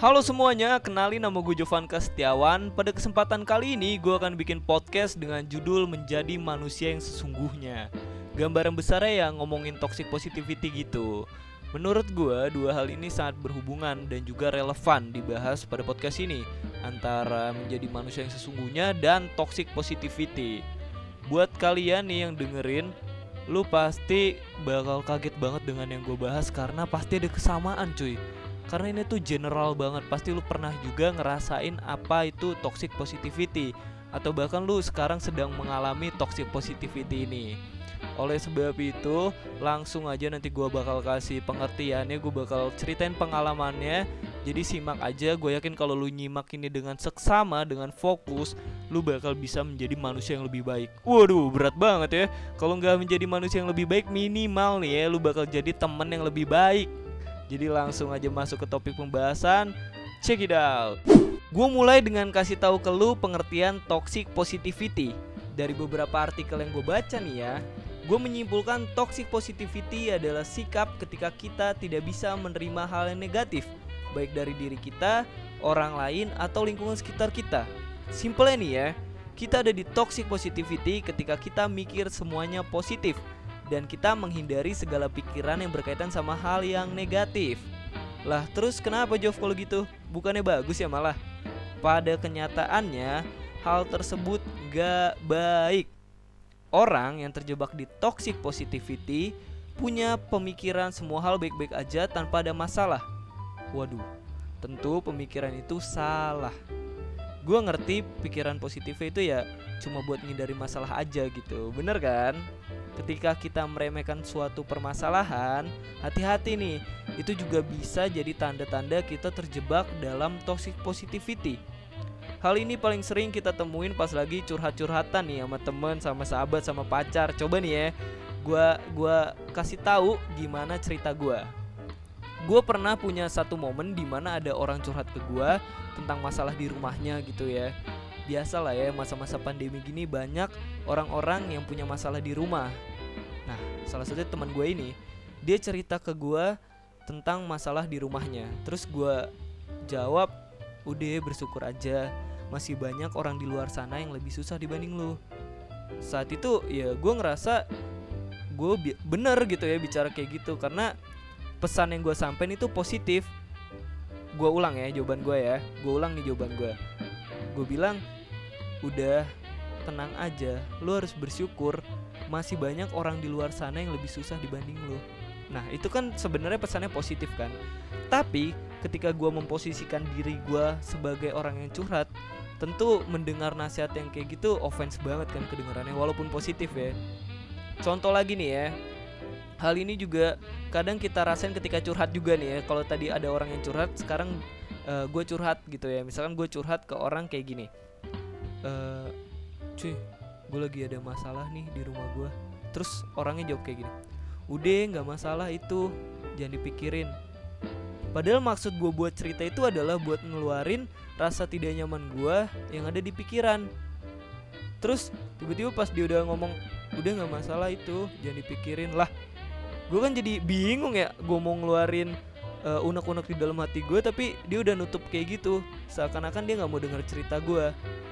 Halo semuanya, kenalin nama gue Jovanka Setiawan Pada kesempatan kali ini gue akan bikin podcast dengan judul Menjadi Manusia Yang Sesungguhnya. Gambaran besarnya yang ngomongin toxic positivity gitu. Menurut gue, dua hal ini sangat berhubungan dan juga relevan dibahas pada podcast ini. Antara menjadi manusia yang sesungguhnya dan toxic positivity. Buat kalian nih yang dengerin Lu pasti bakal kaget banget dengan yang gue bahas Karena pasti ada kesamaan cuy karena ini tuh general banget. Pasti lu pernah juga ngerasain apa itu toxic positivity. Atau bahkan lu sekarang sedang mengalami toxic positivity ini. Oleh sebab itu langsung aja nanti gua bakal kasih pengertiannya gue bakal ceritain pengalamannya. Jadi simak aja gue yakin kalau lu nyimak ini dengan seksama dengan fokus lu bakal bisa menjadi manusia yang lebih baik. Waduh berat banget ya. Kalau nggak menjadi manusia yang lebih baik minimal nih ya lu bakal jadi temen yang lebih baik jadi langsung aja masuk ke topik pembahasan. Check it out. Gue mulai dengan kasih tahu ke lu pengertian toxic positivity. Dari beberapa artikel yang gue baca nih ya, gue menyimpulkan toxic positivity adalah sikap ketika kita tidak bisa menerima hal yang negatif, baik dari diri kita, orang lain, atau lingkungan sekitar kita. Simpelnya nih ya, kita ada di toxic positivity ketika kita mikir semuanya positif, dan kita menghindari segala pikiran yang berkaitan sama hal yang negatif. Lah, terus kenapa Jov kalau gitu? Bukannya bagus ya malah? Pada kenyataannya, hal tersebut gak baik. Orang yang terjebak di toxic positivity punya pemikiran semua hal baik-baik aja tanpa ada masalah. Waduh, tentu pemikiran itu salah. Gue ngerti pikiran positif itu ya cuma buat ngindari masalah aja gitu, bener kan? Ketika kita meremehkan suatu permasalahan, hati-hati nih. Itu juga bisa jadi tanda-tanda kita terjebak dalam toxic positivity. Hal ini paling sering kita temuin pas lagi curhat-curhatan nih sama temen, sama sahabat, sama pacar. Coba nih ya, gua gua kasih tahu gimana cerita gua. Gue pernah punya satu momen di mana ada orang curhat ke gue tentang masalah di rumahnya gitu ya biasa lah ya masa-masa pandemi gini banyak orang-orang yang punya masalah di rumah. Salah satu teman gue ini dia cerita ke gue tentang masalah di rumahnya. Terus gue jawab, udah bersyukur aja masih banyak orang di luar sana yang lebih susah dibanding lu. Saat itu ya gue ngerasa gue bener gitu ya bicara kayak gitu karena pesan yang gue sampein itu positif. Gue ulang ya jawaban gue ya, gue ulang nih jawaban gue. Gue bilang udah tenang aja lu harus bersyukur masih banyak orang di luar sana yang lebih susah dibanding lu. Nah itu kan sebenarnya pesannya positif kan. Tapi ketika gue memposisikan diri gue sebagai orang yang curhat tentu mendengar nasihat yang kayak gitu offense banget kan kedengarannya walaupun positif ya. Contoh lagi nih ya. Hal ini juga kadang kita rasain ketika curhat juga nih ya. Kalau tadi ada orang yang curhat sekarang uh, eh, gue curhat gitu ya. Misalkan gue curhat ke orang kayak gini. Uh, cuy gue lagi ada masalah nih di rumah gue terus orangnya jawab kayak gini udah nggak masalah itu. Jangan dipikirin. Padahal maksud gue buat cerita itu adalah buat ngeluarin rasa tidak nyaman gue yang ada di pikiran. Terus tiba-tiba pas dia udah ngomong udah nggak masalah itu jangan dipikirin lah. Gue kan jadi bingung ya gue mau ngeluarin uh, unek-unek di dalam hati gue tapi dia udah nutup kayak gitu. Seakan-akan dia nggak mau denger cerita gue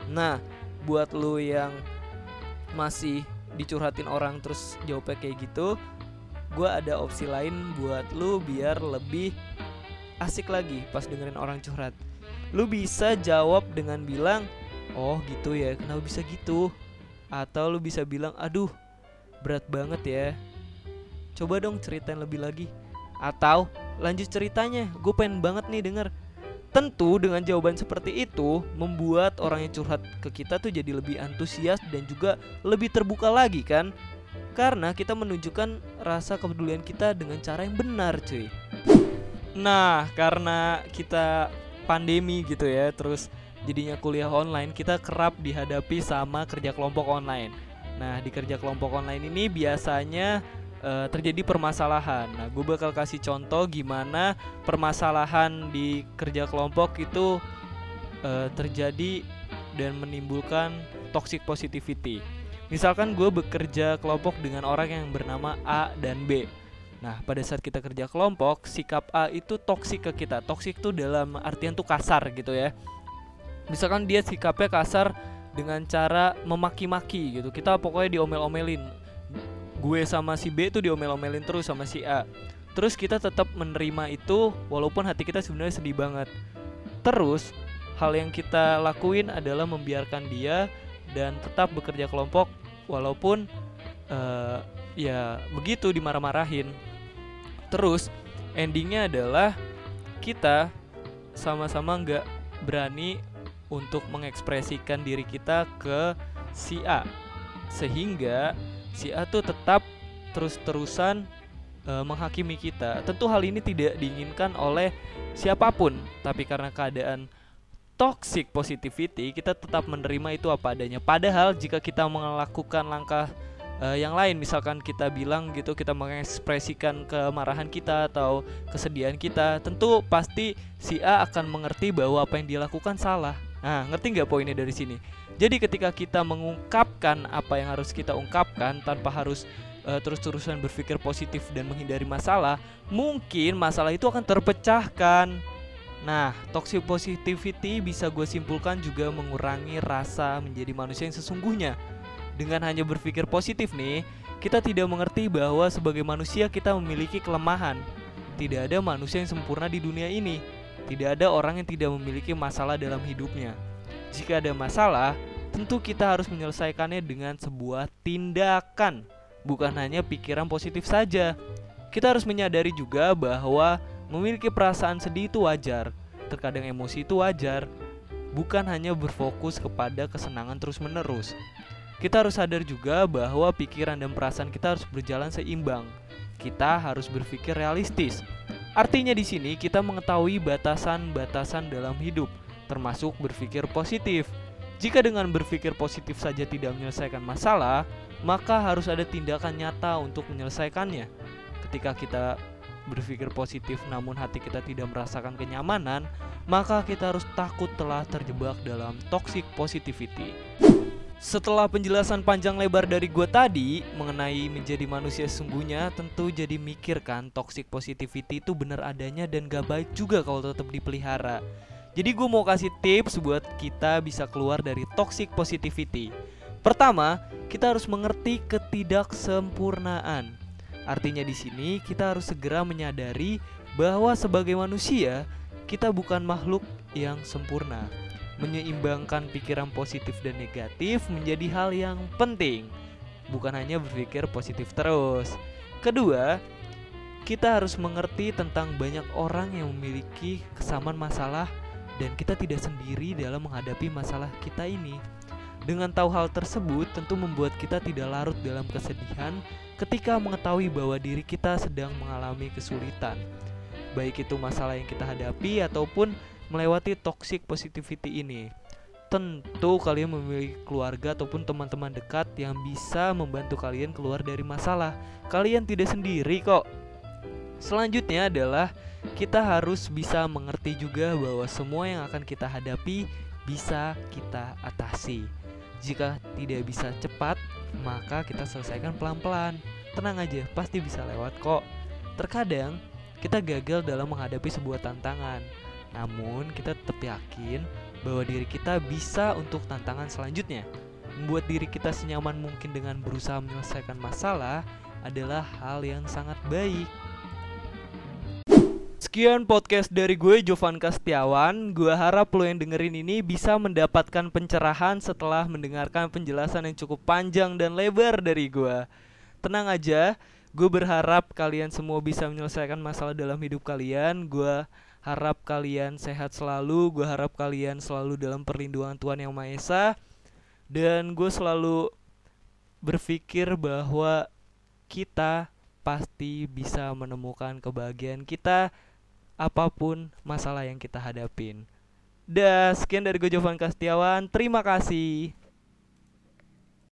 Nah, buat lu yang masih dicurhatin orang terus jawabnya kayak gitu, gue ada opsi lain buat lu biar lebih asik lagi pas dengerin orang curhat. Lu bisa jawab dengan bilang, "Oh, gitu ya. Kenapa bisa gitu?" Atau lu bisa bilang, "Aduh, berat banget ya. Coba dong ceritain lebih lagi." Atau lanjut ceritanya, gue pengen banget nih denger Tentu dengan jawaban seperti itu membuat orang yang curhat ke kita tuh jadi lebih antusias dan juga lebih terbuka lagi kan? Karena kita menunjukkan rasa kepedulian kita dengan cara yang benar, cuy. Nah, karena kita pandemi gitu ya, terus jadinya kuliah online, kita kerap dihadapi sama kerja kelompok online. Nah, di kerja kelompok online ini biasanya uh, terjadi permasalahan. Nah, gue bakal kasih contoh gimana permasalahan di kerja kelompok itu uh, terjadi dan menimbulkan toxic positivity. Misalkan gue bekerja kelompok dengan orang yang bernama A dan B. Nah, pada saat kita kerja kelompok, sikap A itu toksik ke kita. Toksik tuh dalam artian tuh kasar gitu ya. Misalkan dia sikapnya kasar dengan cara memaki-maki gitu. Kita pokoknya diomel-omelin. Gue sama si B tuh diomel-omelin terus sama si A. Terus kita tetap menerima itu walaupun hati kita sebenarnya sedih banget. Terus hal yang kita lakuin adalah membiarkan dia dan tetap bekerja kelompok walaupun uh, ya begitu dimarah-marahin terus endingnya adalah kita sama-sama nggak berani untuk mengekspresikan diri kita ke si A sehingga si A tuh tetap terus-terusan e, menghakimi kita. Tentu hal ini tidak diinginkan oleh siapa pun, tapi karena keadaan toxic positivity kita tetap menerima itu apa adanya. Padahal jika kita melakukan langkah uh, yang lain misalkan kita bilang gitu kita mengekspresikan kemarahan kita atau kesedihan kita tentu pasti si A akan mengerti bahwa apa yang dilakukan salah nah ngerti nggak poinnya dari sini jadi ketika kita mengungkapkan apa yang harus kita ungkapkan tanpa harus uh, terus-terusan berpikir positif dan menghindari masalah mungkin masalah itu akan terpecahkan Nah, toxic positivity bisa gue simpulkan juga mengurangi rasa menjadi manusia yang sesungguhnya dengan hanya berpikir positif nih, kita tidak mengerti bahwa sebagai manusia kita memiliki kelemahan. Tidak ada manusia yang sempurna di dunia ini. Tidak ada orang yang tidak memiliki masalah dalam hidupnya. Jika ada masalah, tentu kita harus menyelesaikannya dengan sebuah tindakan, bukan hanya pikiran positif saja. Kita harus menyadari juga bahwa memiliki perasaan sedih itu wajar. Terkadang emosi itu wajar, bukan hanya berfokus kepada kesenangan terus-menerus. Kita harus sadar juga bahwa pikiran dan perasaan kita harus berjalan seimbang. Kita harus berpikir realistis. Artinya di sini kita mengetahui batasan-batasan dalam hidup, termasuk berpikir positif. Jika dengan berpikir positif saja tidak menyelesaikan masalah, maka harus ada tindakan nyata untuk menyelesaikannya. Ketika kita berpikir positif namun hati kita tidak merasakan kenyamanan, maka kita harus takut telah terjebak dalam toxic positivity. Setelah penjelasan panjang lebar dari gue tadi mengenai menjadi manusia sesungguhnya, tentu jadi mikir kan toxic positivity itu benar adanya dan gak baik juga kalau tetap dipelihara. Jadi gue mau kasih tips buat kita bisa keluar dari toxic positivity. Pertama, kita harus mengerti ketidaksempurnaan. Artinya di sini kita harus segera menyadari bahwa sebagai manusia kita bukan makhluk yang sempurna menyeimbangkan pikiran positif dan negatif menjadi hal yang penting, bukan hanya berpikir positif terus. Kedua, kita harus mengerti tentang banyak orang yang memiliki kesamaan masalah dan kita tidak sendiri dalam menghadapi masalah kita ini. Dengan tahu hal tersebut tentu membuat kita tidak larut dalam kesedihan ketika mengetahui bahwa diri kita sedang mengalami kesulitan. Baik itu masalah yang kita hadapi ataupun melewati toxic positivity ini. Tentu kalian memiliki keluarga ataupun teman-teman dekat yang bisa membantu kalian keluar dari masalah. Kalian tidak sendiri kok. Selanjutnya adalah kita harus bisa mengerti juga bahwa semua yang akan kita hadapi bisa kita atasi. Jika tidak bisa cepat, maka kita selesaikan pelan-pelan. Tenang aja, pasti bisa lewat kok. Terkadang kita gagal dalam menghadapi sebuah tantangan namun kita tetap yakin bahwa diri kita bisa untuk tantangan selanjutnya. Membuat diri kita senyaman mungkin dengan berusaha menyelesaikan masalah adalah hal yang sangat baik. Sekian podcast dari gue Jovan Kastiawan. Gue harap lo yang dengerin ini bisa mendapatkan pencerahan setelah mendengarkan penjelasan yang cukup panjang dan lebar dari gue. Tenang aja, gue berharap kalian semua bisa menyelesaikan masalah dalam hidup kalian. Gue harap kalian sehat selalu gue harap kalian selalu dalam perlindungan Tuhan yang Maha Esa dan gue selalu berpikir bahwa kita pasti bisa menemukan kebahagiaan kita apa pun masalah yang kita hadapin. Dah, sekian dari gue Jovan Kastiawan. Terima kasih.